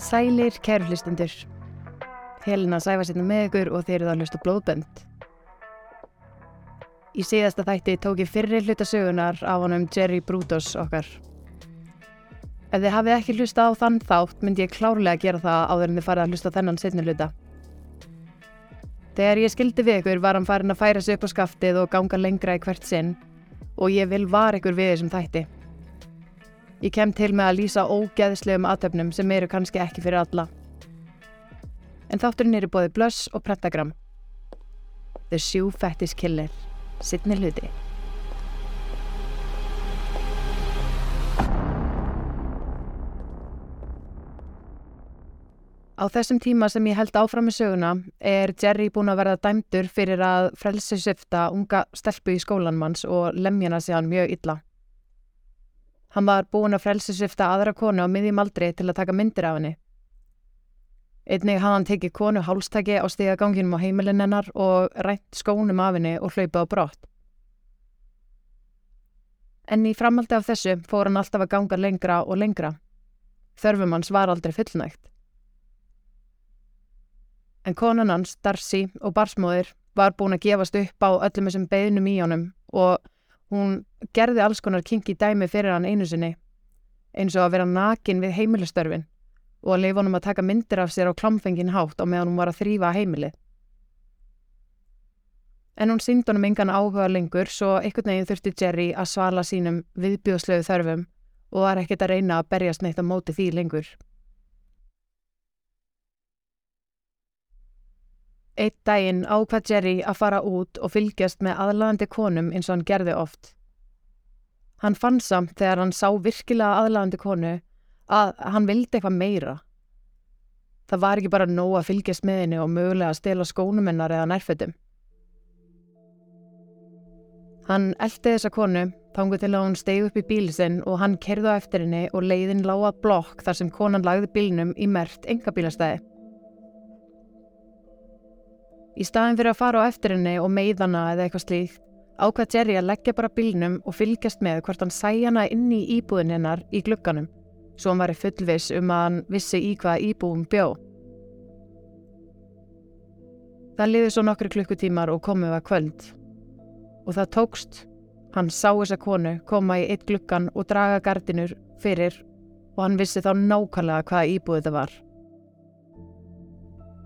Sælir kæru hlustundur. Helena sæfa sérna með ykkur og þeir eru að hlusta blóðbönd. Í síðasta þætti tók ég fyrri hluta sögunar af honum Jerry Brutos okkar. Ef þið hafið ekki hlusta á þann þátt myndi ég klárlega gera það áður en þið farið að hlusta á þennan setni hluta. Þegar ég skildi við ykkur var hann farin að færa sig upp á skaftið og ganga lengra í hvert sinn og ég vil var ykkur við þessum þætti. Ég kem til með að lýsa ógeðslegum aðtöfnum sem eru kannski ekki fyrir alla. En þátturinn eru bóði blöss og prentagram. The Shoe Fetish Killer. Sittni hluti. Á þessum tíma sem ég held áfram með söguna er Jerry búin að verða dæmdur fyrir að frelsisifta unga stelpu í skólanmanns og lemjana sig hann mjög illa. Hann var búin að frelsisifta aðra konu á miðjum aldri til að taka myndir af henni. Einnig hafði hann tekið konu hálstæki á stigaganginum á heimilin hennar og rætt skónum af henni og hlaupið á brott. En í framaldi af þessu fór hann alltaf að ganga lengra og lengra. Þörfum hans var aldrei fullnægt. En konan hans, Darcy og barsmóðir var búin að gefast upp á öllum þessum beðnum í honum og hún gerði alls konar kinki dæmi fyrir hann einu sinni, eins og að vera nakin við heimilistörfin og að leifa honum að taka myndir af sér á klamfengin hátt á meðan hún var að þrýfa heimilið. En hún sínd honum engan áhuga lengur svo einhvern veginn þurfti Jerry að svala sínum viðbjóðslegu þörfum og var ekkert að reyna að berjast neitt á móti því lengur. Eitt daginn ákvað Jerry að fara út og fylgjast með aðlaðandi konum eins og hann gerði oft. Hann fann samt þegar hann sá virkilega aðlaðandi konu að hann vildi eitthvað meira. Það var ekki bara nóg að fylgjast með henni og mögulega að stela skónumennar eða nærfötum. Hann eldi þessa konu, þangu til að hún stegi upp í bíli sinn og hann kerði á eftir henni og leiðin lága blokk þar sem konan lagði bílnum í mert engabílastæði. Í staðin fyrir að fara á eftir henni og meiðana eða eitthvað slíkt, ákvað Jerry að leggja bara bílnum og fylgjast með hvort hann sæ hana inn í íbúðin hennar í glugganum, svo hann var fullvis um að hann vissi í hvað íbúðum bjó. Það liði svo nokkru klukkutímar og komið var kvöld. Og það tókst. Hann sá þessa konu koma í eitt gluggan og draga gardinur fyrir og hann vissi þá nákvæmlega hvaða íbúð þetta var.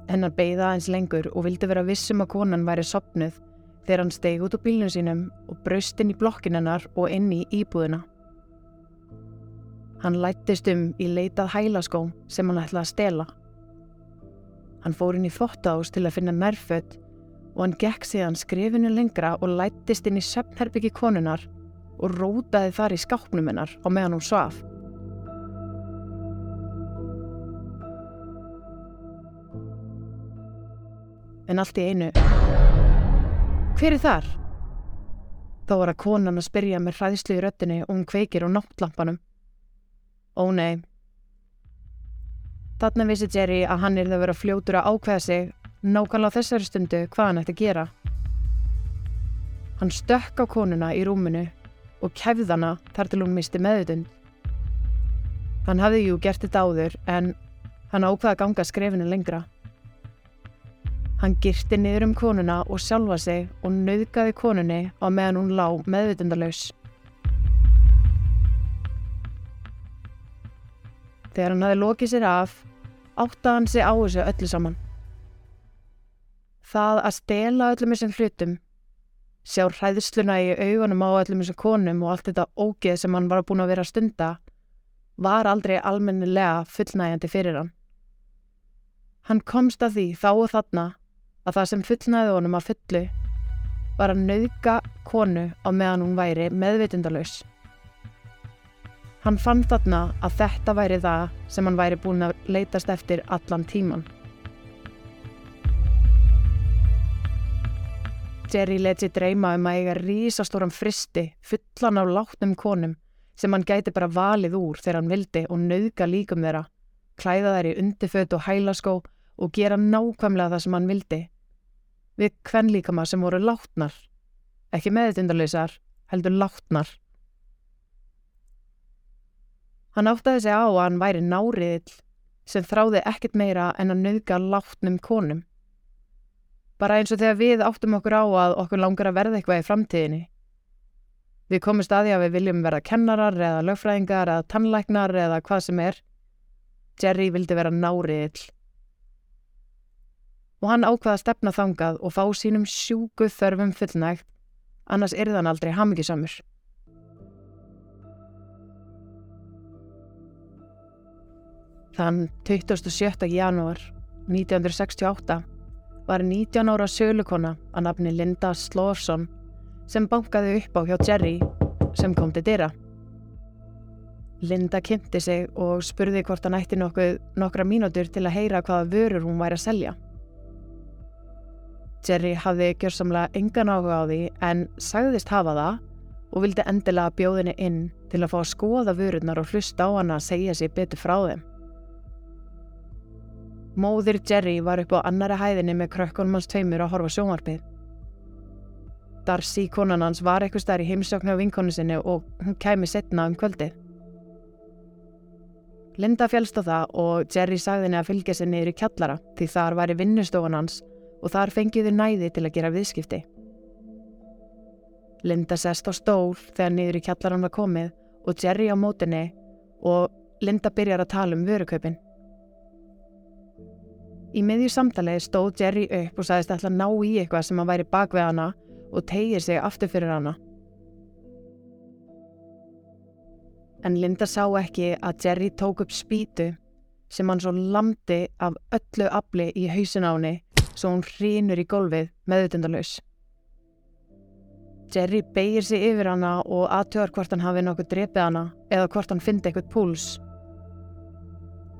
Hennar beigða eins lengur og vildi vera vissum að konan væri sopnuð þegar hann stegi út á bílnum sínum og braust inn í blokkin hennar og inn í íbúðina. Hann lættist um í leitað hælaskó sem hann ætlaði að stela. Hann fór inn í þottahús til að finna nærfött og hann gekk síðan skrifinu lengra og lættist inn í söpnherbyggi konunar og rótaði þar í skápnum hennar á meðan hún svaf. En allt í einu. Hver er þar? Þá var að konan að spyrja með hræðslu í röttinni og hún kveikir á náttlampanum. Ó nei. Þarna vissi Jerry að hann er það verið að fljótur að ákveða sig nákvæmlega þessari stundu hvað hann ætti að gera. Hann stökk á konuna í rúminu og kæfð hana þar til hún misti meðutund. Hann hafði jú gert þetta áður en hann ákvaða að ganga skrefinu lengra. Hann girti niður um konuna og sjálfa sig og nauðgaði konunni á meðan hún lá meðvitundalös. Þegar hann hafi lokið sér af, áttaði hann sig á þessu öllu saman. Það að stela öllum þessum hlutum, sjá hræðsluna í augunum á öllum þessum konum og allt þetta ógeð sem hann var búin að vera að stunda, var aldrei almennilega fullnægjandi fyrir hann. Hann komst að því þá og þarna að það sem fullnæði honum að fullu var að nauðga konu á meðan hún væri meðvitundalös. Hann fann þarna að þetta væri það sem hann væri búin að leitast eftir allan tíman. Jerry let sér dreyma um að eiga rísastóran fristi fullan af látnum konum sem hann gæti bara valið úr þegar hann vildi og nauðga líkum þeirra, klæða þær í undirföt og hælaskó og gera nákvæmlega það sem hann vildi. Við kvenlíkama sem voru látnar, ekki meðutundalysar, heldur látnar. Hann áttaði sig á að hann væri náriðill, sem þráði ekkert meira en að nöðga látnum konum. Bara eins og þegar við áttum okkur á að okkur langar að verða eitthvað í framtíðinni. Við komum staði að við viljum verða kennarar eða lögfræðingar eða tannlæknar eða hvað sem er. Jerry vildi vera náriðill. Og hann ákvaða að stefna þangað og fá sínum sjúku þörfum fullnægt, annars yrðan aldrei hamingisamur. Þann 27. janúar 1968 var 19 ára sölukona að nafni Linda Slófsson sem bankaði upp á hjá Jerry sem kom til dyra. Linda kynnti sig og spurði hvort hann ætti nokkuð nokkra mínútur til að heyra hvaða vörur hún væri að selja. Jerry hafði gjörsamlega engan áhuga á því en sagðist hafa það og vildi endilega bjóðinni inn til að fá að skoða vörurnar og hlusta á hana að segja sér betur frá þeim. Móðir Jerry var upp á annara hæðinni með krökkunum hans tveimur að horfa sjónvarpið. Darcy, konan hans, var eitthvað starf í heimsóknu á vinkonu sinni og hún kæmi setna um kvöldi. Linda fjálst á það og Jerry sagði henni að fylgja sér niður í kjallara því þar var í vinnustofan hans og þar fengiði næði til að gera viðskipti. Linda sest á stól þegar niður í kjallaran var komið og Jerry á mótinni og Linda byrjar að tala um vörukaupin. Í miðju samtalið stóð Jerry upp og sagðist alltaf ná í eitthvað sem að væri bak við hana og tegir sig aftur fyrir hana. En Linda sá ekki að Jerry tók upp spýtu sem hann svo lamdi af öllu afli í hausin á henni svo hún hrínur í gólfið meðutendalus. Jerry beigir sig yfir hana og aðtöðar hvort hann hafi nokkuð drepið hana eða hvort hann fyndi eitthvað púls.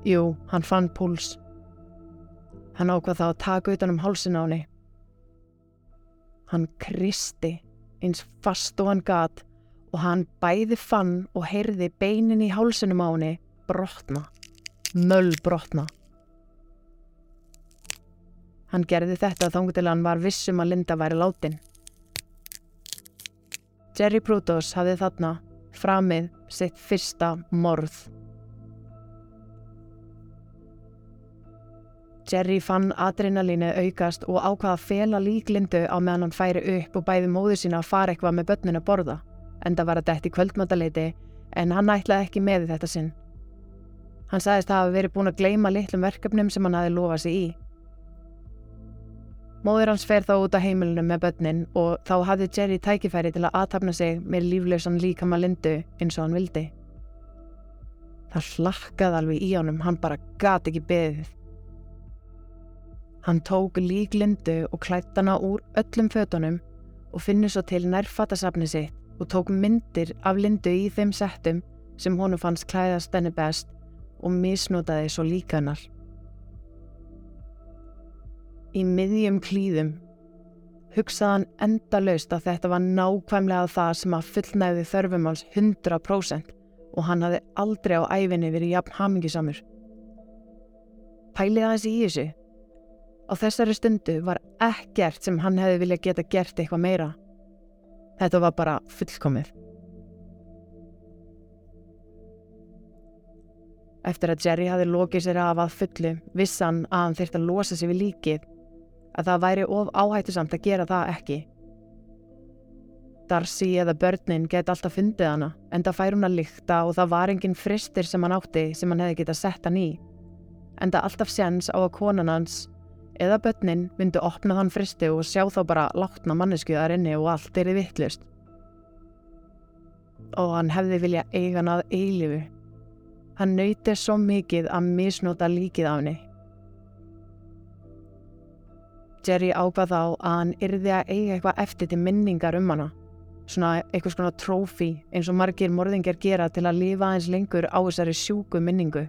Jú, hann fann púls. Hann ákvað þá að taka utan um hálsin á henni. Hann kristi eins fast og hann gat og hann bæði fann og heyrði beinin í hálsinum á henni brotna, möll brotna. Hann gerði þetta þá til hann var vissum að Linda væri látin. Jerry Prudos hafði þarna framið sitt fyrsta morð. Jerry fann adrenalínu aukast og ákvaða að fela líklindu á meðan hann færi upp og bæði móður sína að fara eitthvað með börnin að borða. Enda var þetta eftir kvöldmátaleiti en hann ætlaði ekki með þetta sinn. Hann sagðist að hafa verið búin að gleima litlum verkefnum sem hann hafi lofað sig í. Móður hans fer þá út á heimilinu með börnin og þá hafði Jerry tækifæri til að aðtapna sig með líflausan líkama lindu eins og hann vildi. Það hlakkaði alveg í honum, hann bara gati ekki beðið. Hann tók lík Lindu og klætt hana úr öllum fötunum og finnur svo til nærfattasafni sitt og tók myndir af Lindu í þeim settum sem honu fannst klæðast henni best og misnótaði svo líka hennar. Í miðjum klíðum hugsaði hann enda laust að þetta var nákvæmlega það sem að fullnæði þörfum alls 100% og hann hafði aldrei á æfinni verið jafn hamingisamur. Pælið aðeins í þessu Á þessari stundu var ekkert sem hann hefði vilja geta gert eitthvað meira. Þetta var bara fullkomið. Eftir að Jerry hafi lokið sér af að fullu, vissan að hann þurfti að losa sig við líkið, að það væri of áhættusamt að gera það ekki. Darcy eða börnin geti alltaf fundið hana, en það fær hún að lykta og það var enginn fristir sem hann átti sem hann hefði getað sett hann í. En það alltaf séns á að konan hans eða börnin myndu opna þann fristi og sjá þá bara látna mannesku þar inni og allt er í vittlust. Og hann hefði vilja eigan að eilifu. Hann nöytið svo mikið að misnóta líkið af henni. Jerry ákvað þá að hann yrði að eiga eitthvað eftir til minningar um hana. Svona eitthvað svona trófi eins og margir morðingar gera til að lifa eins lengur á þessari sjúku minningu.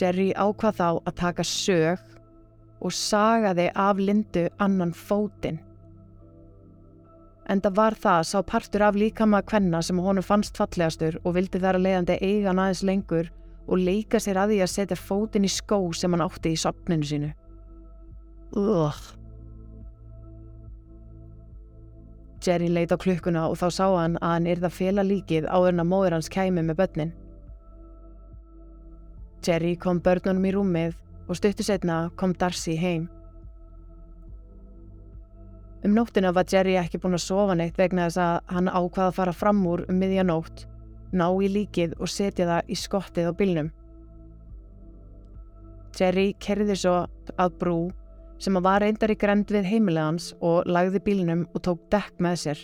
Jerry ákvað þá að taka sög og sagaði af lindu annan fótinn. Enda var það sá partur af líkama kvenna sem honum fannst fallegastur og vildi þar að leiðandi eiga næðis lengur og leika sér að því að setja fótinn í skó sem hann átti í sopninu sínu. Ugh. Jerry leita á klukkuna og þá sá hann að hann yrða fela líkið áður en að móður hans kæmi með börnin. Jerry kom börnunum í rúmið og stuttu setna kom Darcy heim. Um nóttina var Jerry ekki búin að sofa neitt vegna þess að hann ákvaða að fara fram úr um miðja nótt, ná í líkið og setja það í skottið á bylnum. Jerry kerði svo að brú sem að var reyndar í grend við heimilegans og lagði bílnum og tók dekk með sér.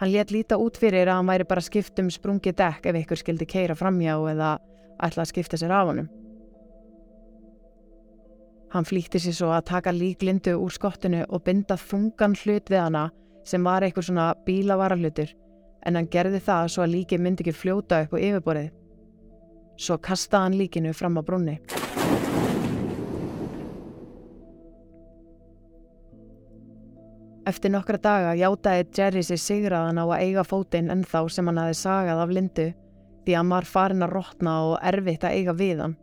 Hann létt líta út fyrir að hann væri bara skipt um sprungi dekk ef ykkur skildi keira framjá eða ætla að skipta sér af honum. Hann flýtti sér svo að taka líklindu úr skottinu og binda þungan hlut við hana sem var eitthvað svona bílavarahlutur en hann gerði það svo að líki myndi ekki fljóta upp á yfirborðið. Svo kastaði hann líkinu fram á brunni. Eftir nokkra daga játaði Jerry sig sigraðan á að eiga fótinn ennþá sem hann hafi sagað af lindu því hann var farin að rótna og erfitt að eiga við hann.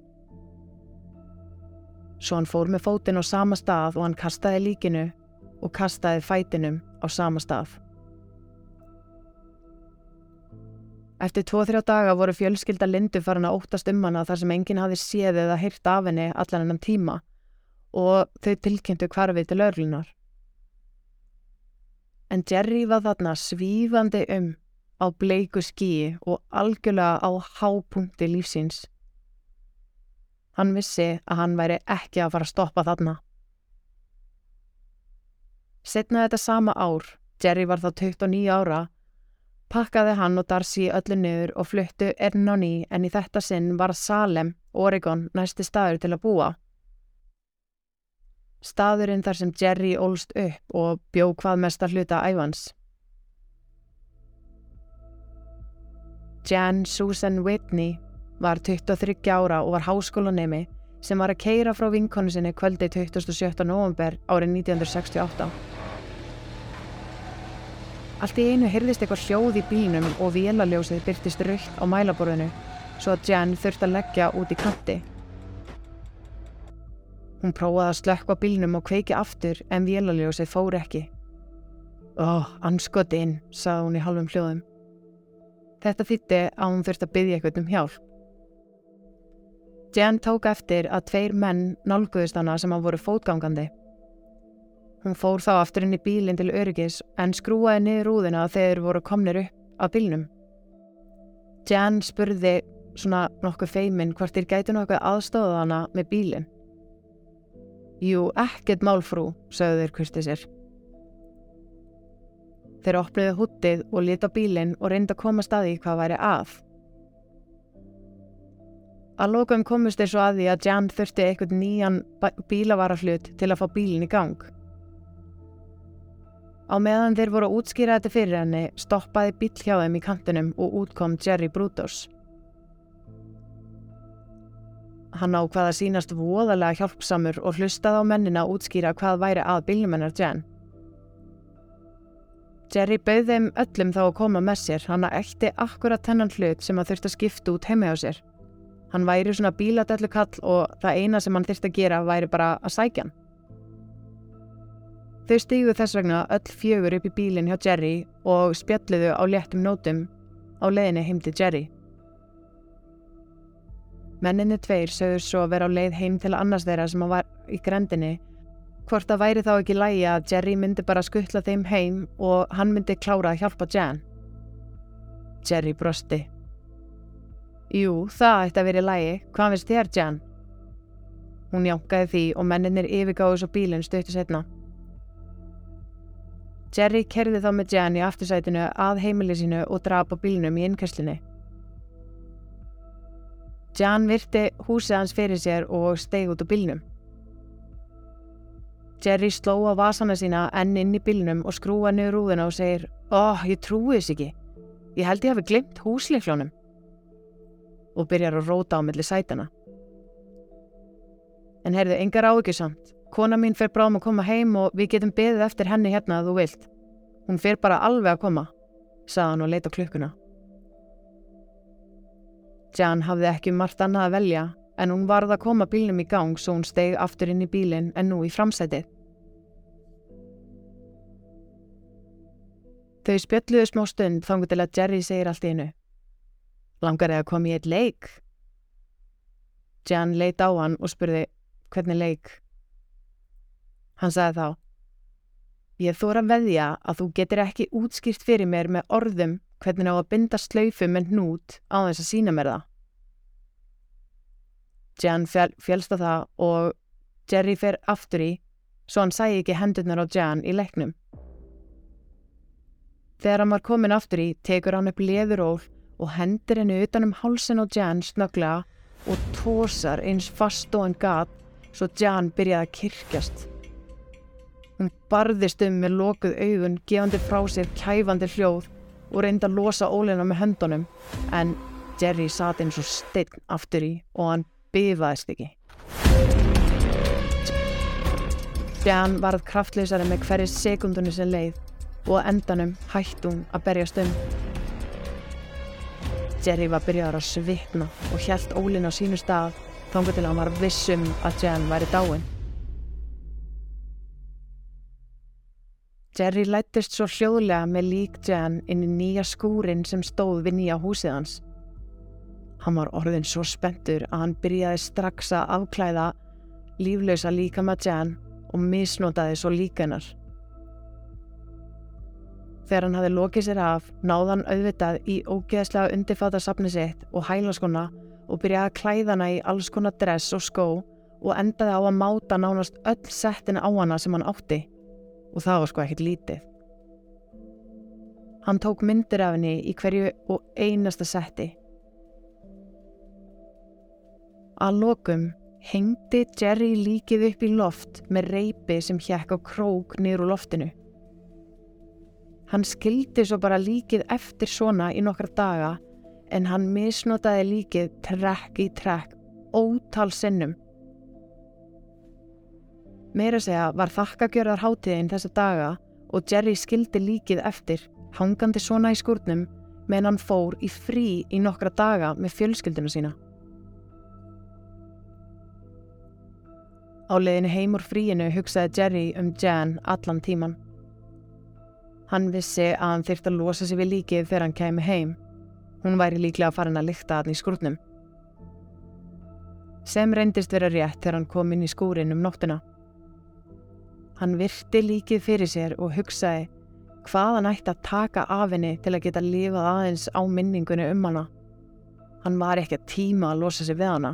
Svo hann fór með fótinn á sama stað og hann kastaði líkinu og kastaði fætinum á sama stað. Eftir tvo-þrjá daga voru fjölskylda Lindu farin að óttast um hana þar sem enginn hafi séð eða heyrt af henni allan ennum tíma og þau tilkynntu hvarfið til örlunar en Jerry var þarna svífandi um á bleiku skíi og algjörlega á hápunkti lífsins. Hann vissi að hann væri ekki að fara að stoppa þarna. Setna þetta sama ár, Jerry var þá 29 ára, pakkaði hann og Darcy öllu niður og fluttu enn á ný en í þetta sinn var Salem, Oregon, næsti staður til að búa staðurinn þar sem Jerry ólst upp og bjó hvað mest að hluta æfans. Jan Susan Whitney var 23 ára og var háskólanemi sem var að keira frá vinkonu sinni kvöldi 27. november árið 1968. Allt í einu hyrðist eitthvað hljóð í bílnum og vélaljósið byrtist raukt á mælaborðinu svo að Jan þurfti að leggja út í kanti. Hún prófaði að slökka bílnum og kveiki aftur en vélaljósið fór ekki. Ó, anskoti inn, sagði hún í halvum hljóðum. Þetta þýtti að hún þurfti að byggja eitthvað um hjálp. Jan tók eftir að tveir menn nálguðist hana sem að voru fótgangandi. Hún fór þá aftur inn í bílinn til öryggis en skrúaði niður úðina þegar voru komnir upp af bílnum. Jan spurði svona nokkuð feiminn hvort þeir gæti nokkuð aðstóða hana með bílinn. Jú, ekkert málfrú, sögðu þeir kurtið sér. Þeir opniði húttið og lita bílinn og reynda að koma staði hvað væri að. Að lokum komust þeir svo að því að Jan þurfti eitthvað nýjan bílavaraflut til að fá bílinn í gang. Á meðan þeir voru að útskýra þetta fyrir henni stoppaði bíl hjá þeim í kantunum og útkom Jerry Brutos. Hann ákvaða sínast voðalega hjálpsamur og hlustaði á mennina að útskýra hvað væri að bíljumennar Jen. Jerry bauð þeim öllum þá að koma með sér, hann að ekti akkurat þennan hlut sem að þurfti að skipta út heimi á sér. Hann væri svona bíladellu kall og það eina sem hann þurfti að gera væri bara að sækja hann. Þau stíguð þess vegna öll fjögur upp í bílinn hjá Jerry og spjalluðu á léttum nótum á leðinni heim til Jerry. Menninni tveir sögur svo að vera á leið heim til annars þeirra sem var í grendinni. Hvort það væri þá ekki lægi að Jerry myndi bara skuttla þeim heim og hann myndi klára að hjálpa Jan. Jerry brosti. Jú, það ætti að vera í lægi. Hvað finnst þér, Jan? Hún jánkaði því og menninir yfirgáðu svo bílinn stöttu setna. Jerry kerði þá með Jan í aftursætinu að heimili sínu og drapa bílnum í innkesslinni. Jan virti húsið hans fyrir sér og steg út á bylnum. Jerry sló á vasana sína enn inn í bylnum og skrúa niður rúðuna og segir oh, ég trúi þess ekki. Ég held ég hafi glimt húsleiklónum. Og byrjar að róta á milli sætana. En heyrðu, engar áökjusamt. Kona mín fer bráðum að koma heim og við getum beðið eftir henni hérna að þú vilt. Hún fer bara alveg að koma, sagði hann og leita klukkuna. Jan hafði ekki margt annað að velja en hún varð að koma bílnum í gang svo hún steg aftur inn í bílinn en nú í framsætið. Þau spjöldluðu smá stund þangu til að Jerry segir allt í hennu. Langar eða kom ég eitt leik? Jan leit á hann og spurði hvernig leik. Hann sagði þá, ég þóra veðja að þú getur ekki útskýrt fyrir mér með orðum hvernig á að binda slöyfu með hnút á þess að sína mér það. Jan fjálst á það og Jerry fer aftur í svo hann sæði ekki hendurnar á Jan í leiknum. Þegar hann var komin aftur í tekur hann upp leðuról og hendur henni utanum hálsin á Jan snöglega og tósar eins fast og hann gat svo Jan byrjaði að kirkjast. Hún barðist um með lokuð augun, gefandi frá sér kæfandi hljóð og reyndi að losa ólina með höndunum en Jerry satt eins og steinn aftur í og hann bifaðist ekki. Jan varð kraftleysari með hverju sekundunni sem leið og endanum hætti hún að berjast um. Jerry var byrjaður að svitna og hjælt ólinn á sínu stað þángu til að hann var vissum að Jan væri dáin. Jerry lættist svo hljóðlega með lík Jan inn í nýja skúrin sem stóð við nýja húsið hans. Hann var orðin svo spentur að hann byrjaði strax að afklæða líflösa líka með Jan og misnótaði svo líkanar. Þegar hann hafi lokið sér af, náðan auðvitað í ógeðslega undirfata sapni sitt og hælaskona og byrjaði að klæðana í alls konar dress og skó og endaði á að máta nánast öll settina á hana sem hann átti og það var sko ekkert lítið. Hann tók myndir af henni í hverju og einasta setti Að lokum hengdi Jerry líkið upp í loft með reypi sem hjekk á krók niður úr loftinu. Hann skildi svo bara líkið eftir svona í nokkra daga en hann misnotaði líkið trekk í trekk ótal sinnum. Meira segja var þakkagjörðar hátiðin þessa daga og Jerry skildi líkið eftir hangandi svona í skurnum meðan hann fór í frí í nokkra daga með fjölskylduna sína. Á leiðinu heim úr fríinu hugsaði Jerry um Jan allan tíman. Hann vissi að hann þyrft að losa sig við líkið þegar hann kemi heim. Hún væri líklega að fara hann að lykta hann í skurnum. Sem reyndist vera rétt þegar hann kom inn í skúrin um nóttuna. Hann virti líkið fyrir sér og hugsaði hvað hann ætti að taka af henni til að geta lifað aðeins á minningunni um hana. Hann var ekki að tíma að losa sig við hana.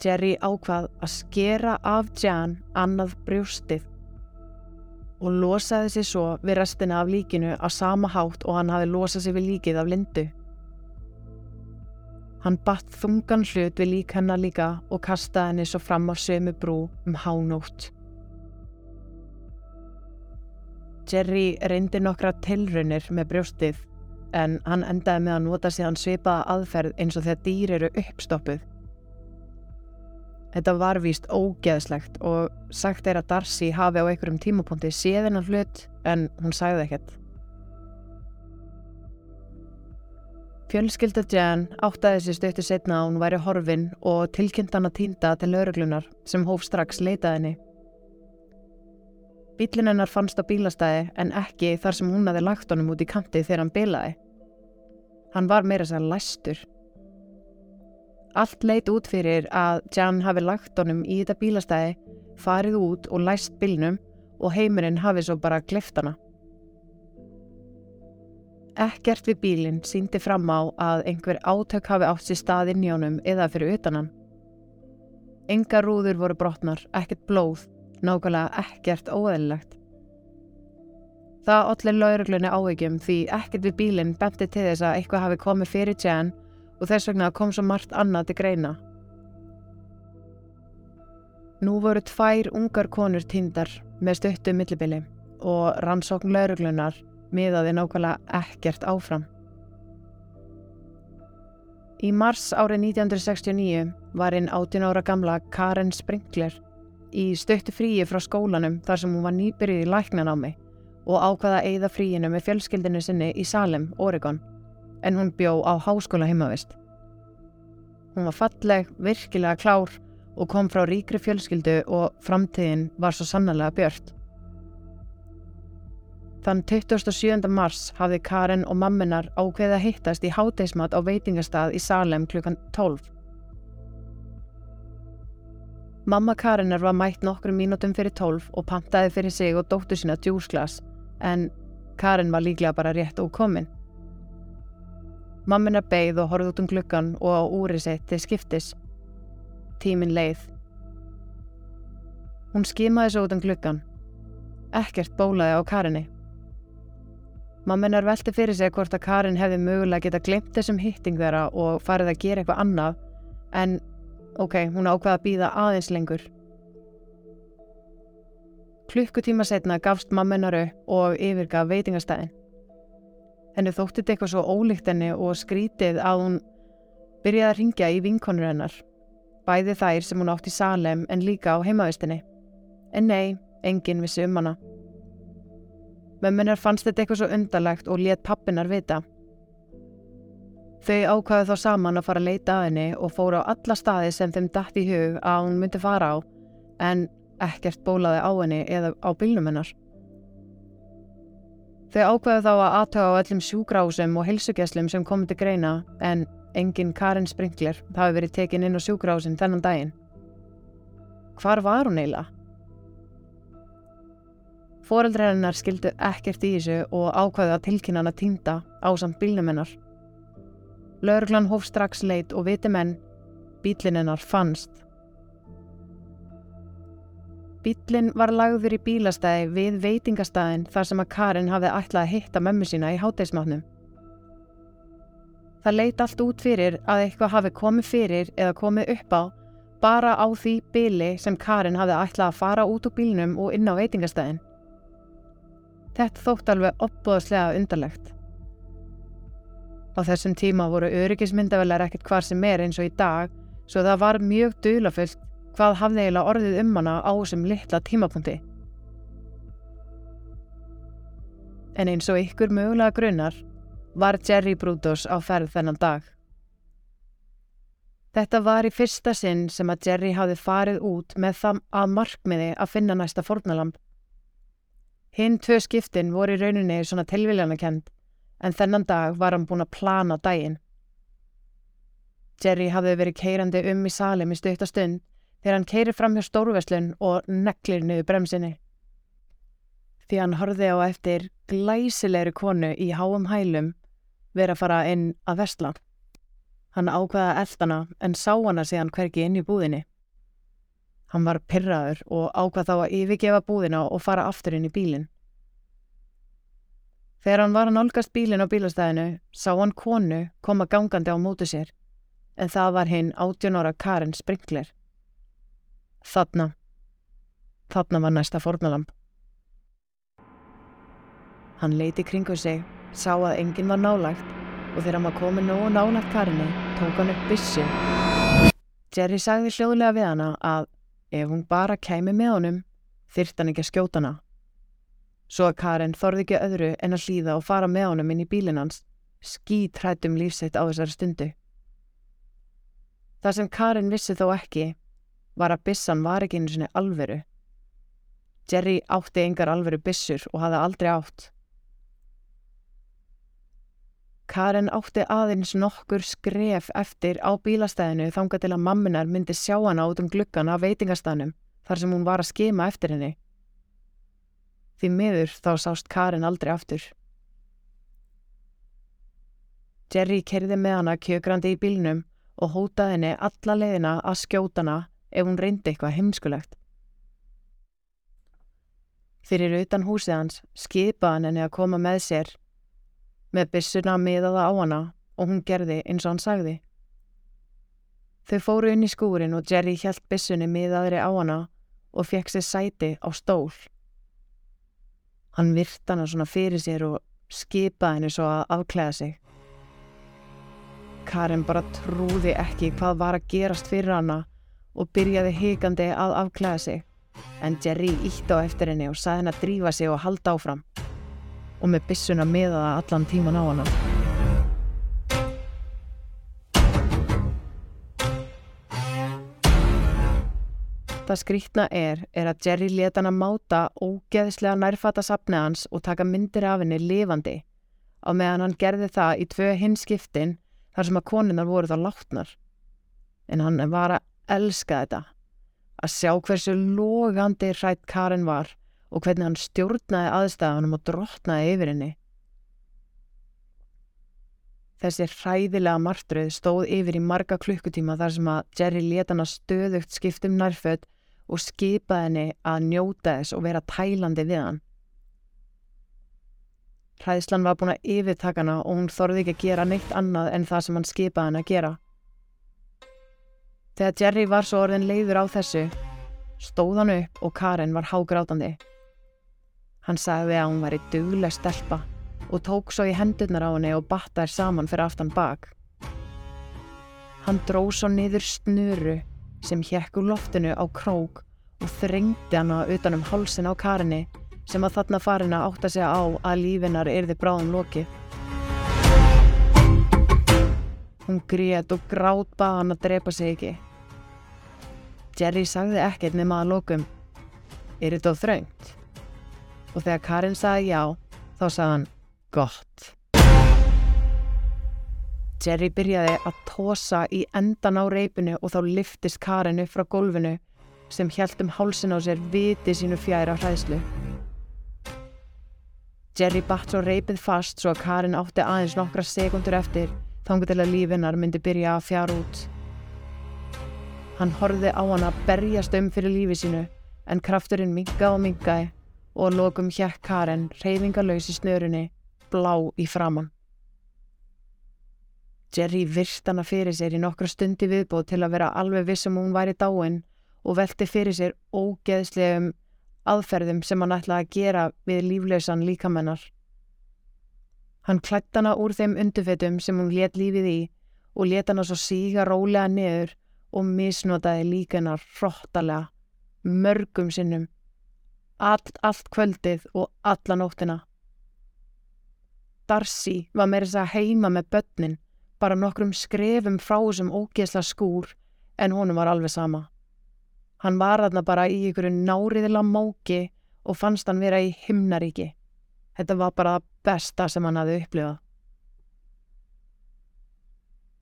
Jerry ákvað að skera af Jan annað brjóstið og losaði sig svo við restina af líkinu á sama hátt og hann hafi losað sig við líkið af lindu. Hann batt þungan hlut við lík hennar líka og kastaði henni svo fram á sömu brú um hánótt. Jerry reyndi nokkra tilraunir með brjóstið en hann endaði með að nota sig hann svipaða aðferð eins og þegar dýr eru uppstoppuð. Þetta var víst ógeðslegt og sagt er að Darcy hafi á einhverjum tímapunkti séð hennar hlut en hún sagði ekkert. Fjölskylda Jan áttaði sér stöttu setna að hún væri horfin og tilkynnt hann að týnda til lauruglunar sem hóf strax leitaði henni. Bílinn hennar fannst á bílastæði en ekki þar sem hún hafi lagt honum út í kanti þegar hann bilaði. Hann var meira sér læstur. Allt leit út fyrir að Jan hafi lagt honum í þetta bílastæði, farið út og læst bílnum og heimurinn hafi svo bara gleft hana. Ekkert við bílinn síndi fram á að einhver átök hafi átt sér stað inn í honum eða fyrir utanan. Enga rúður voru brotnar, ekkert blóð, nákvæmlega ekkert óæðilegt. Það allir lauruglunni áhegjum því ekkert við bílinn benti til þess að eitthvað hafi komið fyrir Jan og þess vegna kom svo margt annað til greina. Nú voru tvær ungar konur tindar með stöttu millibili og rannsókn lauruglunar miðaði nákvæmlega ekkert áfram. Í mars árið 1969 var einn 18 ára gamla Karen Sprinkler í stöttu fríi frá skólanum þar sem hún var nýbyrjuð í læknanámi og ákvaða að eigða fríinu með fjölskyldinu sinni í Salem, Oregon en hún bjó á háskóla heimavist. Hún var falleg, virkilega klár og kom frá ríkri fjölskyldu og framtíðin var svo sannlega björnt. Þann 27. mars hafði Karen og mamminar ákveðið að hittast í háteismat á veitingastað í Salem klukkan 12. Mamma Karenar var mætt nokkrum mínútum fyrir 12 og pantaði fyrir sig og dóttu sína djúsglas en Karen var líklega bara rétt ókomin. Mamminar beigð og horfði út um gluggan og á úri sitt til skiptis. Tímin leið. Hún skimaði svo út um gluggan. Ekkert bólaði á Karinni. Mamminar velti fyrir sig hvort að Karin hefði mögulega geta glemt þessum hitting þeirra og farið að gera eitthvað annað en ok, hún ákvaði að býða aðeins lengur. Klukkutíma setna gafst mamminar upp og yfirgaf veitingastæðin. Henni þótti þetta eitthvað svo ólíkt henni og skrítið að hún byrjaði að ringja í vinkonur hennar. Bæði þær sem hún átt í Salem en líka á heimavistinni. En nei, enginn vissi um hana. Mömmunar fannst þetta eitthvað svo undarlegt og let pappinar vita. Þau ákvaði þá saman að fara að leita að henni og fóru á alla staði sem þeim dætt í hug að hún myndi fara á en ekkert bólaði á henni eða á bylnum hennar. Þau ákvaði þá að aðtöga á öllum sjúgrásum og hilsugjæslum sem komið til greina en engin Karin Sprinkler hafi verið tekin inn á sjúgrásin þennan daginn. Hvar var hún eiginlega? Fóreldrar hennar skildu ekkert í þessu og ákvaðu að tilkynna hana týnda á samt bílnum hennar. Lörglan hóf strax leit og viti menn, bílinn hennar fannst. Bílinn var lagður í bílastæði við veitingastæðin þar sem að Karin hafði ætlað að hitta mömmu sína í hátteismátnum. Það leit allt út fyrir að eitthvað hafi komið fyrir eða komið upp á bara á því bíli sem Karin hafði ætlað að fara út úr bílnum og inn á veitingastæðin. Þetta þótt alveg opbóðslega undarlegt. Á þessum tíma voru öryggismyndavelar ekkert hvar sem er eins og í dag svo það var mjög dölafullt hvað hafði eiginlega orðið um hana á þessum litla tímapunkti. En eins og ykkur mögulega grunnar var Jerry Brudos á ferð þennan dag. Þetta var í fyrsta sinn sem að Jerry hafði farið út með það að markmiði að finna næsta fornalamb. Hinn tvö skiptin voru í rauninni svona tilviljanakend en þennan dag var hann búin að plana daginn. Jerry hafði verið keirandi um í salim í stuttastund þegar hann keirir fram hjá stórveslun og neklir niður bremsinni. Því hann horfið á eftir glæsilegri konu í háum hælum verið að fara inn að vestla. Hann ákvaða eldana en sá hana síðan hverki inn í búðinni. Hann var pyrraður og ákvað þá að yfirgefa búðina og fara aftur inn í bílinn. Þegar hann var að nálgast bílinn á bílastæðinu sá hann konu koma gangandi á mótu sér en það var hinn 18 ára Karin Sprinkler. Þarna, þarna var næsta fornalamb. Hann leiti kringu sig, sá að enginn var nálagt og þegar hann var komin nógu nálagt Karinni tók hann upp byssu. Jerry sagði hljóðlega við hana að Ef hún bara kæmi með honum, þyrrt hann ekki að skjóta hana. Svo að Karin þorði ekki öðru en að hlýða og fara með honum inn í bílinn hans, skítrættum lífseitt á þessari stundu. Það sem Karin vissi þó ekki var að bissan var ekki einu sinni alveru. Jerry átti engar alveru bissur og hafði aldrei átt. Karen átti aðeins nokkur skref eftir á bílastæðinu þanga til að mamminar myndi sjá hana út um gluggan af veitingastanum þar sem hún var að skema eftir henni. Því miður þá sást Karen aldrei aftur. Jerry kerði með hana kjögrandi í bílnum og hótaði henni alla leiðina að skjóta hana ef hún reyndi eitthvað heimskulegt. Fyrir utan húsið hans skipaði henni að koma með sér með byssuna miðaða á hana og hún gerði eins og hann sagði. Þau fóru inn í skúrin og Jerry hjælt byssunni miðaðri á hana og fekk sér sæti á stól. Hann virt hana svona fyrir sér og skipaði henni svo að afklæða sig. Karin bara trúði ekki hvað var að gerast fyrir hana og byrjaði higandi að afklæða sig en Jerry ítt á eftir henni og saði henni að drífa sig og halda áfram og með bissuna með það allan tíman á hana. Það skrítna er, er að Jerry leta hann að máta ógeðslega nærfata sapnið hans og taka myndir af henni lifandi á meðan hann gerði það í tvö hinskiptin þar sem að koninnar voru þá látnar. En hann var að elska þetta, að sjá hversu logandi hrætt Karin var og hvernig hann stjórnaði aðstæðanum og drottnaði yfir henni. Þessi hræðilega martröð stóð yfir í marga klukkutíma þar sem að Jerry leta hann að stöðugt skiptum nærfödd og skipaði henni að njóta þess og vera tælandi við hann. Hræðslan var búin að yfirtaka hana og hún þorði ekki að gera neitt annað en það sem hann skipaði henni að gera. Þegar Jerry var svo orðin leiður á þessu, stóð hann upp og Karen var hágrátandi. Hann sagði að hún var í dugleg stelpa og tók svo í hendurnar á henni og batta þær saman fyrir aftan bak. Hann dró svo niður snuru sem hjekk úr loftinu á krók og þrengdi hana utanum hálsin á Karinni sem að þarna farin að átta sig á að lífinar erði bráðum loki. Hún grét og grátt bað hann að drepa sig ekki. Jerry sagði ekkert nema að lokum, er þetta á þraungt? Og þegar Karin sagði já, þá sagði hann, gott. Jerry byrjaði að tósa í endan á reipinu og þá liftist Karin upp frá gólfinu sem hjælt um hálsin á sér viti sínu fjæra hræðslu. Jerry batt svo reipið fast svo að Karin átti aðeins nokkra sekundur eftir þangu til að lífinnar myndi byrja að fjara út. Hann horfið á hann að berjast um fyrir lífi sínu en krafturinn mingaði og mingaði og lokum hjekk Karin reyfingalauðs í snörunni, blá í framann. Jerry virst hana fyrir sér í nokkra stundi viðbóð til að vera alveg vissum hún væri dáin og velti fyrir sér ógeðslegum aðferðum sem hann ætlaði að gera við líflausan líkamennar. Hann klætt hana úr þeim undufetum sem hún let lífið í og let hana svo síga rólega niður og misnotaði líkanar hróttalega, mörgum sinnum, allt, allt kvöldið og alla nóttina. Darcy var með þess að heima með börnin, bara nokkrum skrefum frá þessum ógeðsla skúr en honum var alveg sama. Hann var þarna bara í ykkur náriðila móki og fannst hann vera í himnaríki. Þetta var bara besta sem hann hafði upplifað.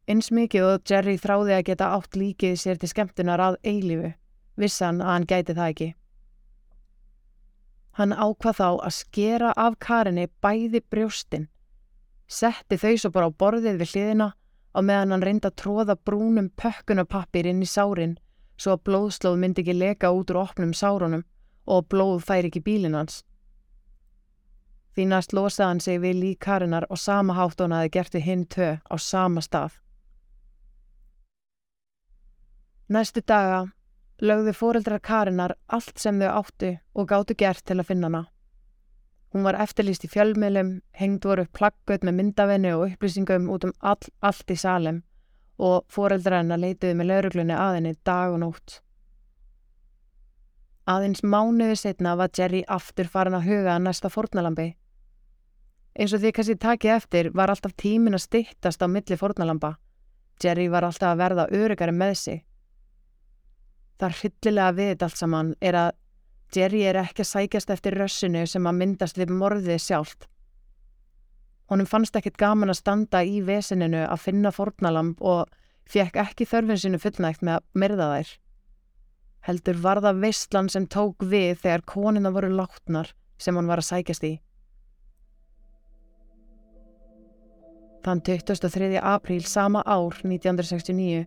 Eins mikið og Jerry þráði að geta átt líkið sér til skemmtunar að eilífu, vissan að hann gæti það ekki. Hann ákvað þá að skera af karinni bæði brjóstinn, setti þau svo bara á borðið við hliðina og meðan hann reynda að tróða brúnum pökkunapappir inn í sárin svo að blóðslóð myndi ekki leka út úr opnum sárunum og blóð fær ekki bílin hans. Því næst losaði hann sig við líkarinnar og sama hátt hún aði gert við hinn tö á sama stað. Næstu daga lögðu fóreldrar Karinnar allt sem þau áttu og gáttu gert til að finna hana. Hún var eftirlýst í fjölmiðlum, hengd voru plakkut með myndavennu og upplýsingum út um all, allt í salem og foreldra hennar leitiði með lauruglunni aðinni dag og nótt. Aðeins mánuði setna var Jerry aftur farin að huga að næsta fornalambi. Eins og því kannski takið eftir var alltaf tímin að stittast á milli fornalamba. Jerry var alltaf að verða örugari með sig. Það hryllilega við þetta allt saman er að Jerry er ekki að sækjast eftir rössinu sem að myndast við morðið sjálft. Honum fannst ekkit gaman að standa í vesininu að finna fornalamb og fekk ekki þörfin sinu fullnægt með að myrða þær. Heldur var það veistlan sem tók við þegar konina voru látnar sem hann var að sækjast í. Þann 23. apríl sama ár 1969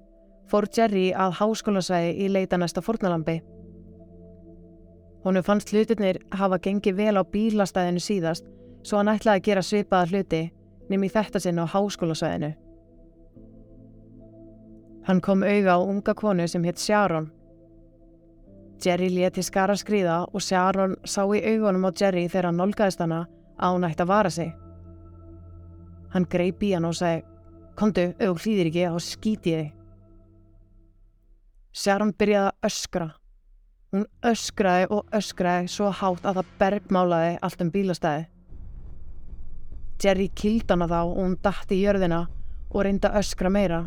fór Jerry að háskólasvæði í leita næsta fornalambi. Honum fannst hlutirnir hafa gengið vel á bílastæðinu síðast svo hann ætlaði að gera svipaða hluti nefn í þetta sinn á háskólasvæðinu. Hann kom auða á unga konu sem hétt Sharon. Jerry leti skara skrýða og Sharon sá í augunum á Jerry þegar hann nolgaðist hana að hún ætti að vara sig. Hann greip í hann og segi Kondu, auð hlýðir ekki og skíti þig. Sharon byrjaði að öskra. Hún öskraði og öskraði svo hátt að það bergmálaði allt um bílastæði. Jerry kildi hana þá og hún dætti í jörðina og reynda öskra meira.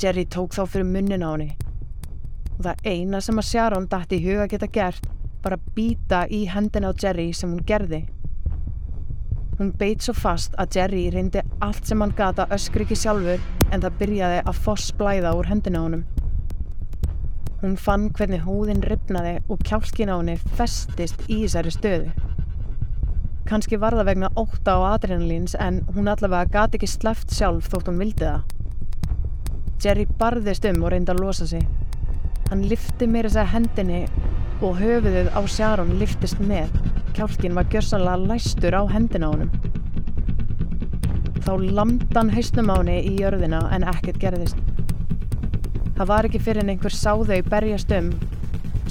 Jerry tók þá fyrir munnin á henni. og það eina sem að Sharon dætti í huga geta gert var að býta í hendina á Jerry sem hún gerði. Hún beit svo fast að Jerry reyndi allt sem hann gata öskri ekki sjálfur en það byrjaði að foss blæða úr hendina honum. Hún fann hvernig húðin ripnaði og kjálkin á henni festist í þessari stöðu. Kanski var það vegna óta á adrenalíns en hún allavega gati ekki sleft sjálf þótt hún vildi það. Jerry barðist um og reyndi að losa sig. Hann lifti mér þess að hendinni og höfuðið á Sharon liftist með. Kjálkin var gjörsanlega læstur á hendina honum. Þá lamdan hausnum á henni í jörðina en ekkert gerðist. Það var ekki fyrir en einhver sáðau berjast um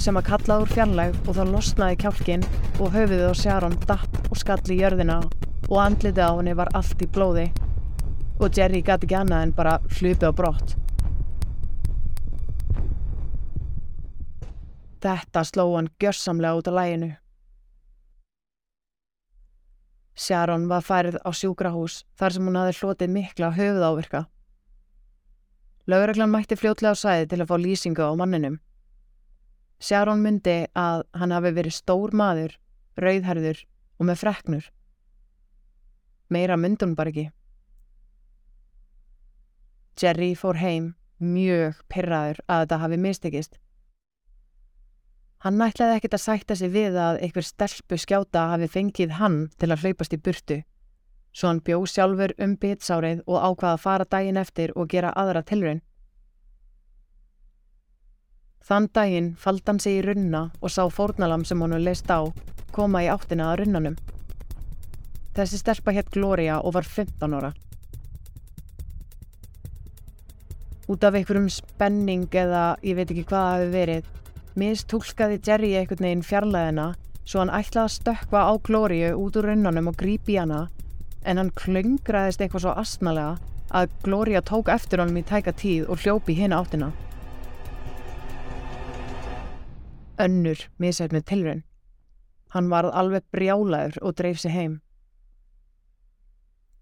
sem að kalla úr fjarlæg og þá losnaði kjálkin og höfuðið á Sharon datt og skall í jörðina og andlitið á henni var allt í blóði og Jerry gæti ekki annað en bara hlupið á brott. Þetta sló hann gjörsamlega út á læginu. Sharon var færið á sjúkrahús þar sem hún hafi hlotið mikla höfuð ávirka. Laureglan mætti fljótlega á sæði til að fá lýsingu á manninum. Sharon myndi að hann hafi verið stór maður, rauðherður og með freknur. Meira myndi hún bara ekki. Jerry fór heim mjög pyrraður að þetta hafi mistekist. Hann nætlaði ekkert að sætta sig við að einhver stelpu skjáta hafi fengið hann til að hlaupast í burtu. Svo hann bjó sjálfur um bitsárið og ákvaða að fara daginn eftir og gera aðra tilraun. Þann daginn faldi hann sig í runna og sá fórnalam sem hann leist á koma í áttina að runnanum. Þessi stelpa hétt Gloria og var 15 ára. Út af einhverjum spenning eða ég veit ekki hvað það hefur verið mistúlkaði Jerry einhvern veginn fjarlæðina svo hann ætlaði að stökka á Glóriu út úr runnanum og grípi hana en hann klöngraðist eitthvað svo astnalega að Glória tók eftir honum í tæka tíð og hljópi hinn áttina. Önnur misætt með tilrun. Hann varð alveg brjálaður og dreif sig heim.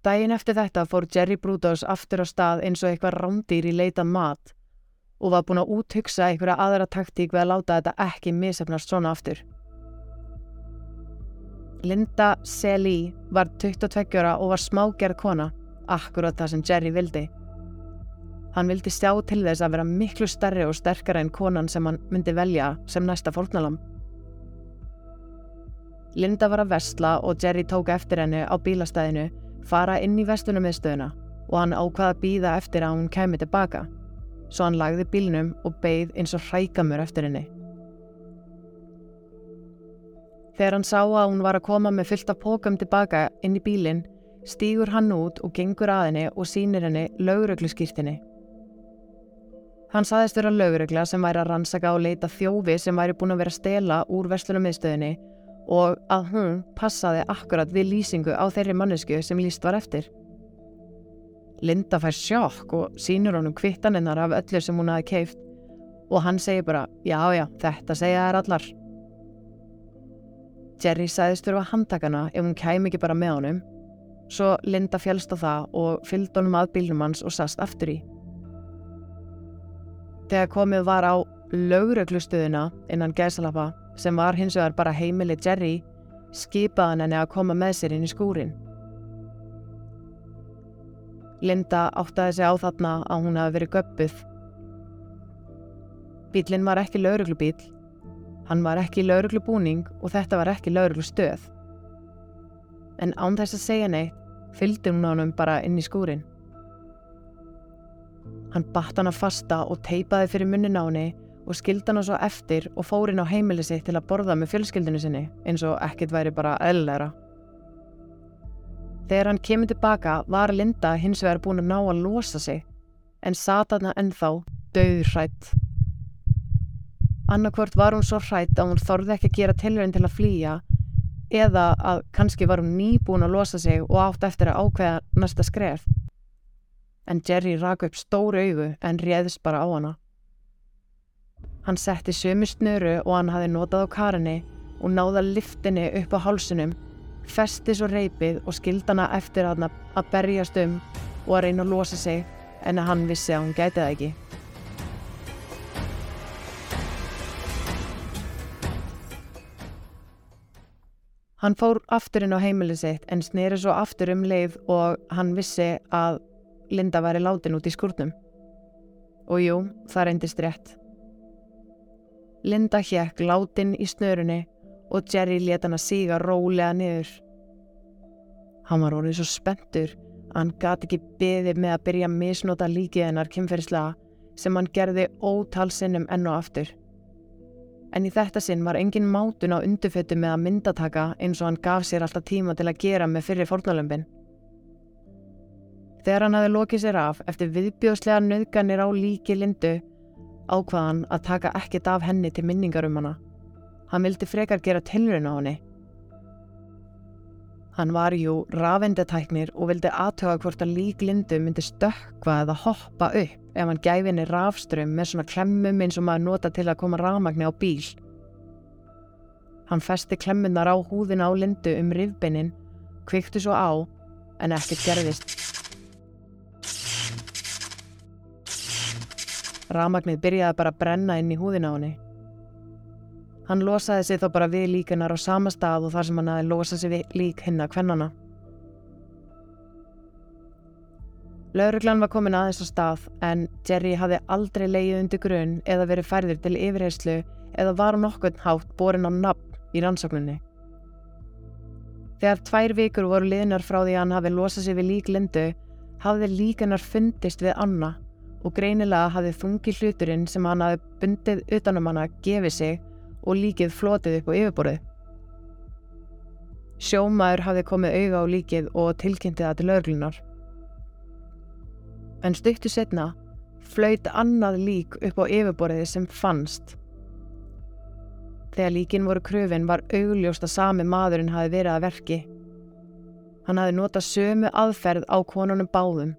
Dægin eftir þetta fór Jerry Brudos aftur á stað eins og eitthvað rándýr í leita mat og var búin að úthugsa einhverja aðra taktík við að láta þetta ekki misefnast svona aftur. Linda Selí var 22 ára og var smágerð kona, akkurat það sem Jerry vildi. Hann vildi sjá til þess að vera miklu starri og sterkara en konan sem hann myndi velja sem næsta fólknalam. Linda var að vestla og Jerry tók eftir henni á bílastæðinu, fara inn í vestunum viðstöðuna og hann ákvaða að býða eftir að hún kemi tilbaka svo hann lagði bílnum og beigð eins og hrækamur eftir henni. Þegar hann sá að hún var að koma með fyllt af pókum tilbaka inn í bílinn, stýgur hann út og gengur að henni og sínir henni laurugluskýrtinni. Hann saðist vera laurugla sem væri að rannsaka og leita þjófi sem væri búin að vera stela úr vestlunum miðstöðinni og að hún passaði akkurat við lýsingu á þeirri mannesku sem líst var eftir. Linda fær sjokk og sínur honum kvittaninnar af öllu sem hún hafi keift og hann segir bara já já þetta segja þær allar. Jerry sæðist þurfa handtakana ef hún kæm ekki bara með honum svo Linda fjálst á það og fylgd honum að bílnum hans og sast aftur í. Þegar komið var á lauröglustuðuna innan gæsalappa sem var hins vegar bara heimili Jerry skipaðan henni að koma með sér inn í skúrin. Linda áttaði sig á þarna að hún hafi verið göppuð. Bílinn var ekki lauruglubíl, hann var ekki lauruglubúning og þetta var ekki lauruglustöð. En án þess að segja neitt fylgdi hún honum bara inn í skúrin. Hann batt hann að fasta og teipaði fyrir munnin á henni og skildi hann svo eftir og fór inn á heimili sitt til að borða með fjölskyldinu sinni eins og ekkit væri bara eðlera. Þegar hann kemur tilbaka var Linda hins vegar búin að ná að losa sig en sata hana ennþá döðrætt. Annarkvört var hún svo hrætt að hún þorði ekki að gera tilhörinn til að flýja eða að kannski var hún nýbúin að losa sig og átt eftir að ákveða næsta skref. En Jerry rak upp stóru augu en réðist bara á hana. Hann setti sömu snöru og hann hafi notað á karinni og náða liftinni upp á hálsunum festi svo reypið og skildana eftir aðna að berjast um og að reyna að losa sig en að hann vissi að hún gæti það ekki. Hann fór afturinn á heimilið sitt en snýri svo aftur um leið og hann vissi að Linda væri látin út í skurnum. Og jú, það reyndist rétt. Linda hjekk látin í snörunni og Jerry let hann að síga rólega niður. Hann var orðið svo spenntur að hann gati ekki beðið með að byrja að misnota líkið hennar kynferðislega sem hann gerði ótal sinnum enn og aftur. En í þetta sinn var engin mátun á undufötu með að myndataka eins og hann gaf sér alltaf tíma til að gera með fyrir fornalömpin. Þegar hann hafi lokið sér af eftir viðbjóðslega nöðganir á líki lindu ákvaðan að taka ekkert af henni til minningar um hana. Hann vildi frekar gera tilrun á henni. Hann var jú rafendatæknir og vildi aðtöga hvort að lík lindu myndi stökkva eða hoppa upp ef hann gæfi henni rafströmm með svona klemmum eins og maður nota til að koma rafmagni á bíl. Hann festi klemmunar á húðina á lindu um rifbeinin, kviktu svo á en ekkert gerðist. Rafmagnið byrjaði bara að brenna inn í húðina á henni. Hann losaði sig þó bara við líkunar á sama stað og þar sem hann aði losað sig við lík hinna kvennana. Lauruglan var komin aðeins á stað en Jerry hafði aldrei leið undir grunn eða verið færður til yfirheyslu eða var nokkurn hátt borin á nafn í rannsóknunni. Þegar tvær vikur voru liðnar frá því að hann hafi losað sig við lík lindu hafði líkunar fundist við Anna og greinilega hafði þungi hluturinn sem hann hafi bundið utanum hana gefið sig og líkið flotið upp á yfirborðið. Sjómaður hafði komið auga á líkið og tilkynnti það til örglunar. En stuttu setna flöyt annað lík upp á yfirborðið sem fannst. Þegar líkin voru kröfin var augljóst að sami maðurinn hafi verið að verki. Hann hafi notað sömu aðferð á konunum báðum.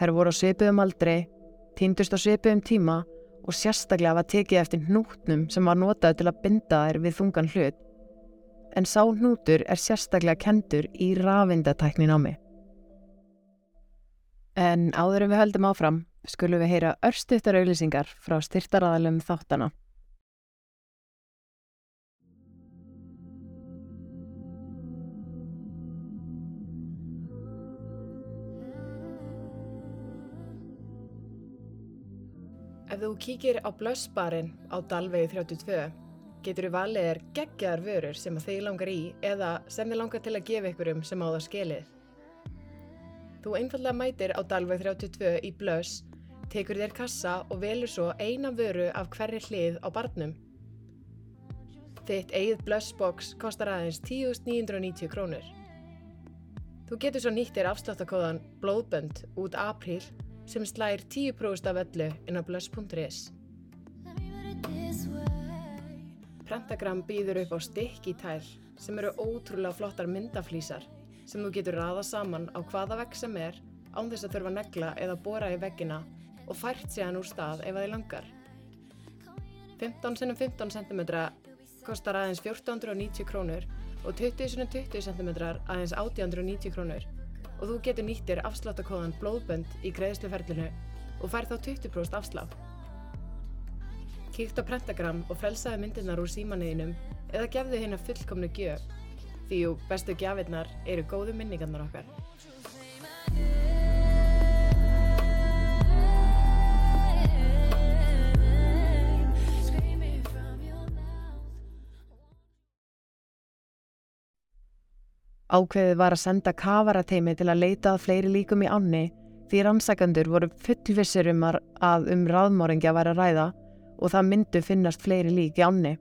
Þær voru á sveipuðum aldrei, týndust á sveipuðum tíma og sérstaklega var tekið eftir hnútnum sem var notað til að binda þær við þungan hlut. En sá hnútur er sérstaklega kentur í rafindatæknin á mig. En áður en við höldum áfram skulum við heyra örstuttar auðlýsingar frá styrtaraðalum þáttana. Ef þú kíkir á blössbarinn á Dalvegi 32 getur þú valið er geggjaðar vörur sem þig langar í eða sem þið langar til að gefa ykkur um sem á það skilið. Þú einfallega mætir á Dalvegi 32 í blöss, tekur þér kassa og velur svo eina vöru af hverri hlið á barnum. Þitt eigið blössboks kostar aðeins 10.990 krónur. Þú getur svo nýttir afsláttakóðan blóðbönd út apríl sem slæðir 10% af öllu inn á blöss.is. Prentagram býður upp á stikkítæl sem eru ótrúlega flottar myndaflísar sem þú getur raða saman á hvaða vegg sem er án þess að þurfa negla eða bóra í veggina og fært séðan úr stað ef það er langar. 15 cm 15 cm kostar aðeins 1490 krónur og 20 cm 20 cm aðeins 1890 krónur og þú getur nýttir afsláttakóðan blóðbönd í greiðsluferlinu og fær þá 20% afslátt. Kíkt á Prentagram og frelsaði myndirnar úr símanniðinum eða gefðu hérna fullkomnu gjöf því jú bestu gjafirnar eru góðu minningarnar okkar. Ákveðið var að senda kavarateimi til að leita að fleiri líkum í ánni því rannsakandur voru fullvissir um að um raðmóringja væri að ræða og það myndu finnast fleiri lík í ánni.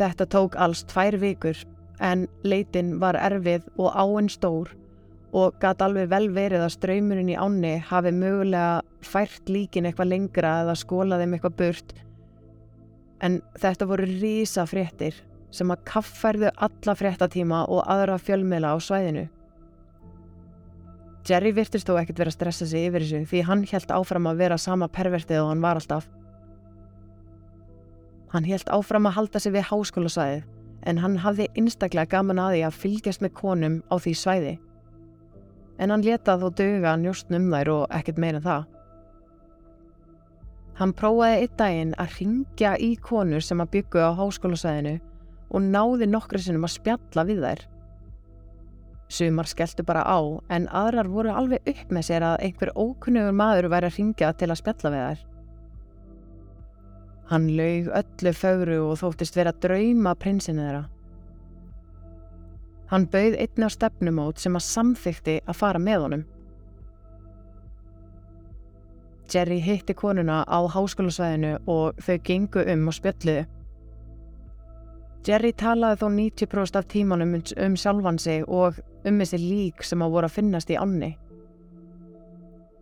Þetta tók alls tvær vikur en leitin var erfið og áinn stór og gæti alveg vel verið að ströymurinn í ánni hafi mögulega fært líkin eitthvað lengra eða skólaðið með eitthvað burt en þetta voru rísa fréttir sem að kaffærðu alla fréttatíma og aðra fjölmiðla á svæðinu. Jerry virtist þó ekkert vera að stressa sig yfir þessu því hann helt áfram að vera sama pervertið og hann var alltaf. Hann helt áfram að halda sig við háskólasvæðið en hann hafði einstaklega gaman að því að fylgjast með konum á því svæði. En hann letað þó döga njóstn um þær og ekkert meira það. Hann prófaði eitt daginn að ringja í konur sem að byggja á háskólasvæðinu og náði nokkru sinnum að spjalla við þær. Sumar skelltu bara á en aðrar voru alveg upp með sér að einhver ókunnugur maður væri að ringja til að spjalla við þær. Hann laug öllu fögru og þóttist vera drauma prinsinu þeirra. Hann bauð einni á stefnumót sem að samþykti að fara með honum. Jerry hitti konuna á háskólusvæðinu og þau gengu um og spjalliðu. Jerry talaði þó 90% af tímanum um sjálfan sig og um þessi lík sem að voru að finnast í ánni.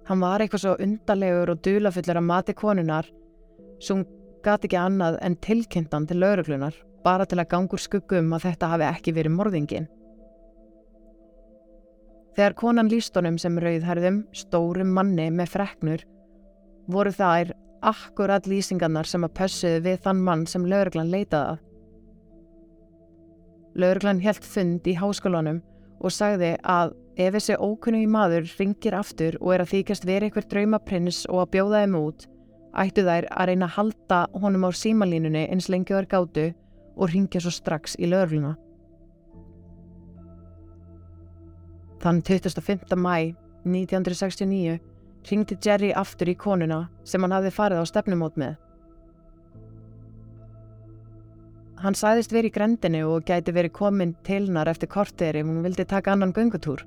Hann var eitthvað svo undarlegur og dulafullur að mati konunar sem gati ekki annað en tilkynntan til lauruglunar bara til að gangur skuggum að þetta hafi ekki verið morðingin. Þegar konan líst honum sem rauðherðum, stórum manni með freknur voru þær akkurat lýsingarnar sem að pössuðu við þann mann sem lauruglan leitaði að. Lauruglan helt fund í háskólanum og sagði að ef þessi ókunni maður ringir aftur og er að þykjast verið einhver draumaprins og að bjóða þeim út, ættu þær að reyna að halda honum á símalínunni eins lengi þar gátu og ringja svo strax í laurugluna. Þann 25. mæ 1969 ringdi Jerry aftur í konuna sem hann hafði farið á stefnumót með. Hann sæðist verið í grendinu og gæti verið komin til hennar eftir korteri ef hún vildi taka annan göngutúr.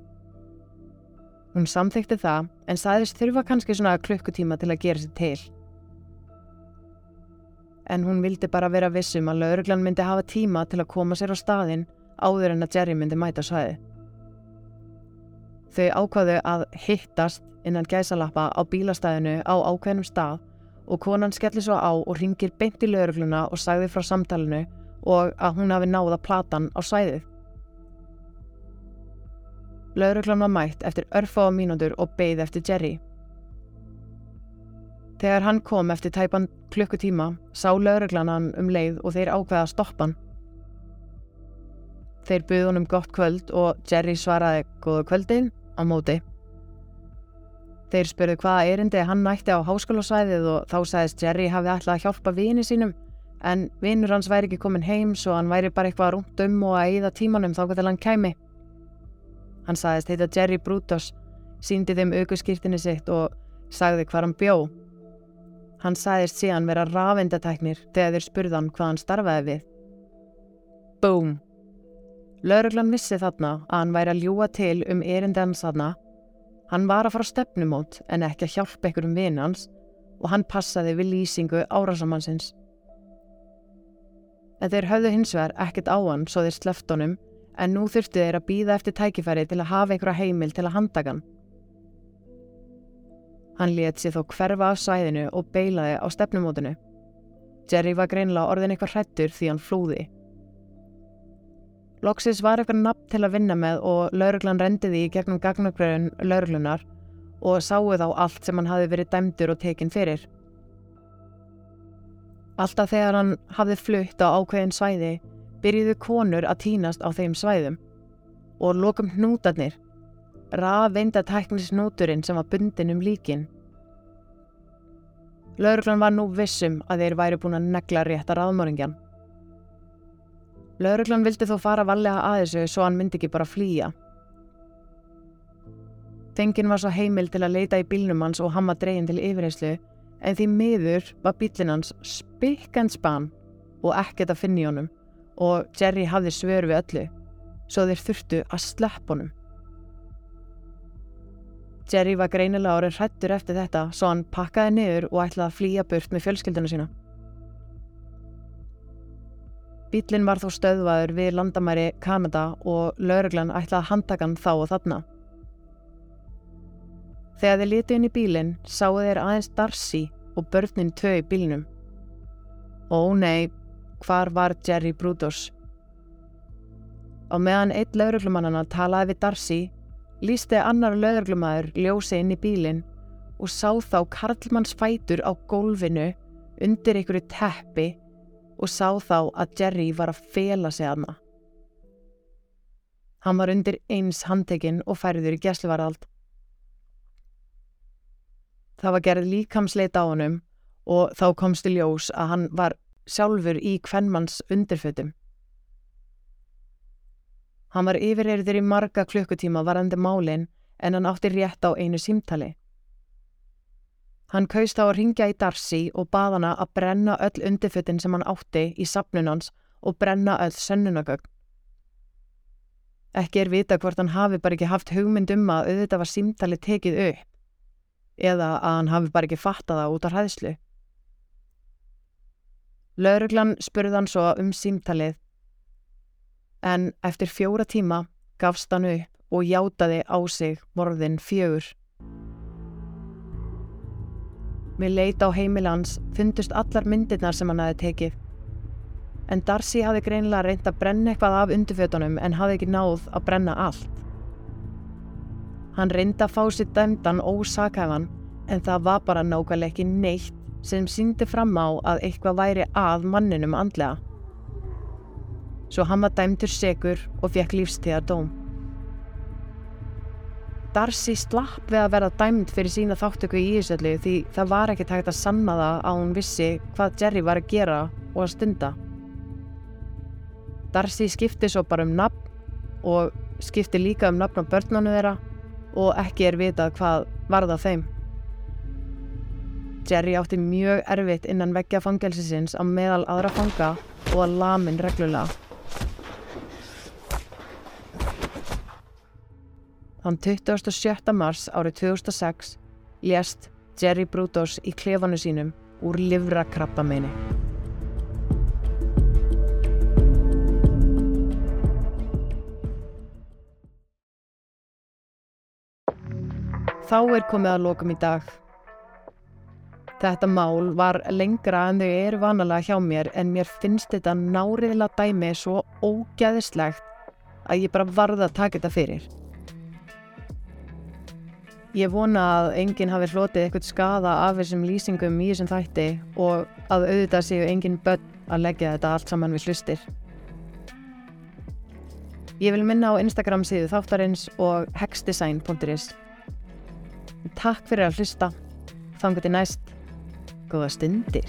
Hún samþykti það en sæðist þurfa kannski svona klukkutíma til að gera sér til. En hún vildi bara vera vissum að lauruglan myndi hafa tíma til að koma sér á staðin áður en að Jerry myndi mæta sæði. Þau ákvaðu að hittast innan gæsalappa á bílastæðinu á ákveðnum stað og konan skellir svo á og ringir beint í laurugluna og sagði frá samtalenu og að hún hafi náða platan á sæðið. Lauruglan var mætt eftir örfáa mínútur og beigð eftir Jerry. Þegar hann kom eftir tæpan klukkutíma sá lauruglan hann um leið og þeir ákveða að stoppa hann. Þeir buði honum gott kvöld og Jerry svaraði góðu kvöldin á móti. Þeir spurðu hvaða erindi hann nætti á háskólasvæðið og þá sagðist Jerry hafi ætlað að hjálpa vini sínum en vinur hans væri ekki komin heim svo hann væri bara eitthvað rúmt um og að eyða tímanum þá hvernig hann kæmi. Hann sagðist heita Jerry Brutus, síndi þeim aukurskýrtinni sitt og sagði hvað hann bjó. Hann sagðist síðan vera rafindatæknir þegar þeir spurðan hvað hann starfaði við. Búm! Lauruglan vissi þarna að hann væri að ljúa til um erindi hans þarna Hann var að fara stefnumót en ekki að hjálpa einhverjum vinans og hann passaði við lýsingu árásamannsins. En þeir höfðu hins vegar ekkert á hann svo þeir sleft honum en nú þurftu þeir að býða eftir tækifæri til að hafa einhverja heimil til að handaka hann. Let sér þó hverfa af sæðinu og beilaði á stefnumótinu. Jerry var greinlega orðin eitthvað hrættur því hann flúði. Loksis var eitthvað nafn til að vinna með og lauruglan rendi því gegnum gagnagröðun lauruglunar og sáu þá allt sem hann hafi verið dæmdur og tekinn fyrir. Alltaf þegar hann hafði flutt á ákveðin svæði byrjuðu konur að týnast á þeim svæðum og lokum hnútarnir, rafeinda tæknisnúturinn sem var bundin um líkin. Lauruglan var nú vissum að þeir væri búin að negla rétta raðmóringjan. Lauruglan vildi þó fara vallega að þessu svo hann myndi ekki bara flýja. Fengin var svo heimil til að leita í bílnum hans og hann var dregin til yfirheyslu en því miður var bílinn hans spikkand span og ekkert að finna í honum og Jerry hafði svör við öllu svo þeir þurftu að slepp honum. Jerry var greinilega árið hrættur eftir þetta svo hann pakkaði niður og ætlaði að flýja burt með fjölskylduna sína. Bílinn var þó stöðvaður við landamæri Kanada og lauruglan ætlaði handtakan þá og þarna. Þegar þeir liti inn í bílinn sáu þeir aðeins Darcy og börnin tvö í bílinnum. Ó nei, hvar var Jerry Brutus? Á meðan eitt lauruglumannana talaði við Darcy, lísti annar lauruglumæður ljósi inn í bílinn og sá þá Karlmanns fætur á gólfinu undir einhverju teppi og sá þá að Jerry var að fela sig aðna. Hann var undir eins handtekinn og færður í gæsluvarald. Það var gerð líkamsleit á honum og þá komst til ljós að hann var sjálfur í kvennmanns undirfötum. Hann var yfirreyrður í marga klukkutíma varandi málinn en hann átti rétt á einu símtali. Hann kaust á að ringja í Darcy og bað hana að brenna öll undirfötin sem hann átti í sapnunans og brenna öll sönnunagögn. Ekki er vita hvort hann hafi bara ekki haft hugmynd um að auðvitað var símtali tekið upp eða að hann hafi bara ekki fattað það út á hræðslu. Lauruglan spurði hann svo um símtalið en eftir fjóra tíma gafst hann upp og játaði á sig morðin fjögur. Með leit á heimilans fundust allar myndirnar sem hann hafi tekið. En Darcy hafi greinilega reynd að brenna eitthvað af undirfjötunum en hafi ekki náð að brenna allt. Hann reyndi að fá sér dæmdan ósakæfan en það var bara nákvæmlega ekki neitt sem síndi fram á að eitthvað væri að manninum andlega. Svo hann var dæmtur segur og fekk lífstíðar dóm. Darcy slapp við að vera dæmd fyrir sína þáttöku í Ísöldu því það var ekki tægt að sanna það að hún vissi hvað Jerry var að gera og að stunda. Darcy skipti svo bara um nafn og skipti líka um nafn á börnanu þeirra og ekki er vitað hvað varða þeim. Jerry átti mjög erfitt innan veggja fangelsisins á meðal aðra fanga og að lamin reglulega. Þann 27. mars árið 2006 lést Jerry Brutos í klefanu sínum úr livrakrabbameini. Þá er komið að lokum í dag. Þetta mál var lengra en þau eru vanalega hjá mér en mér finnst þetta náriðilega dæmi svo ógæðislegt að ég bara varða að taka þetta fyrir. Ég vona að enginn hafi hlotið eitthvað skada af þessum lýsingum í þessum þætti og að auðvitað séu enginn börn að leggja þetta allt saman við hlustir. Ég vil minna á Instagram síðu þáttarins og hexdesign.is. Takk fyrir að hlusta. Þetta er næst góða stundir.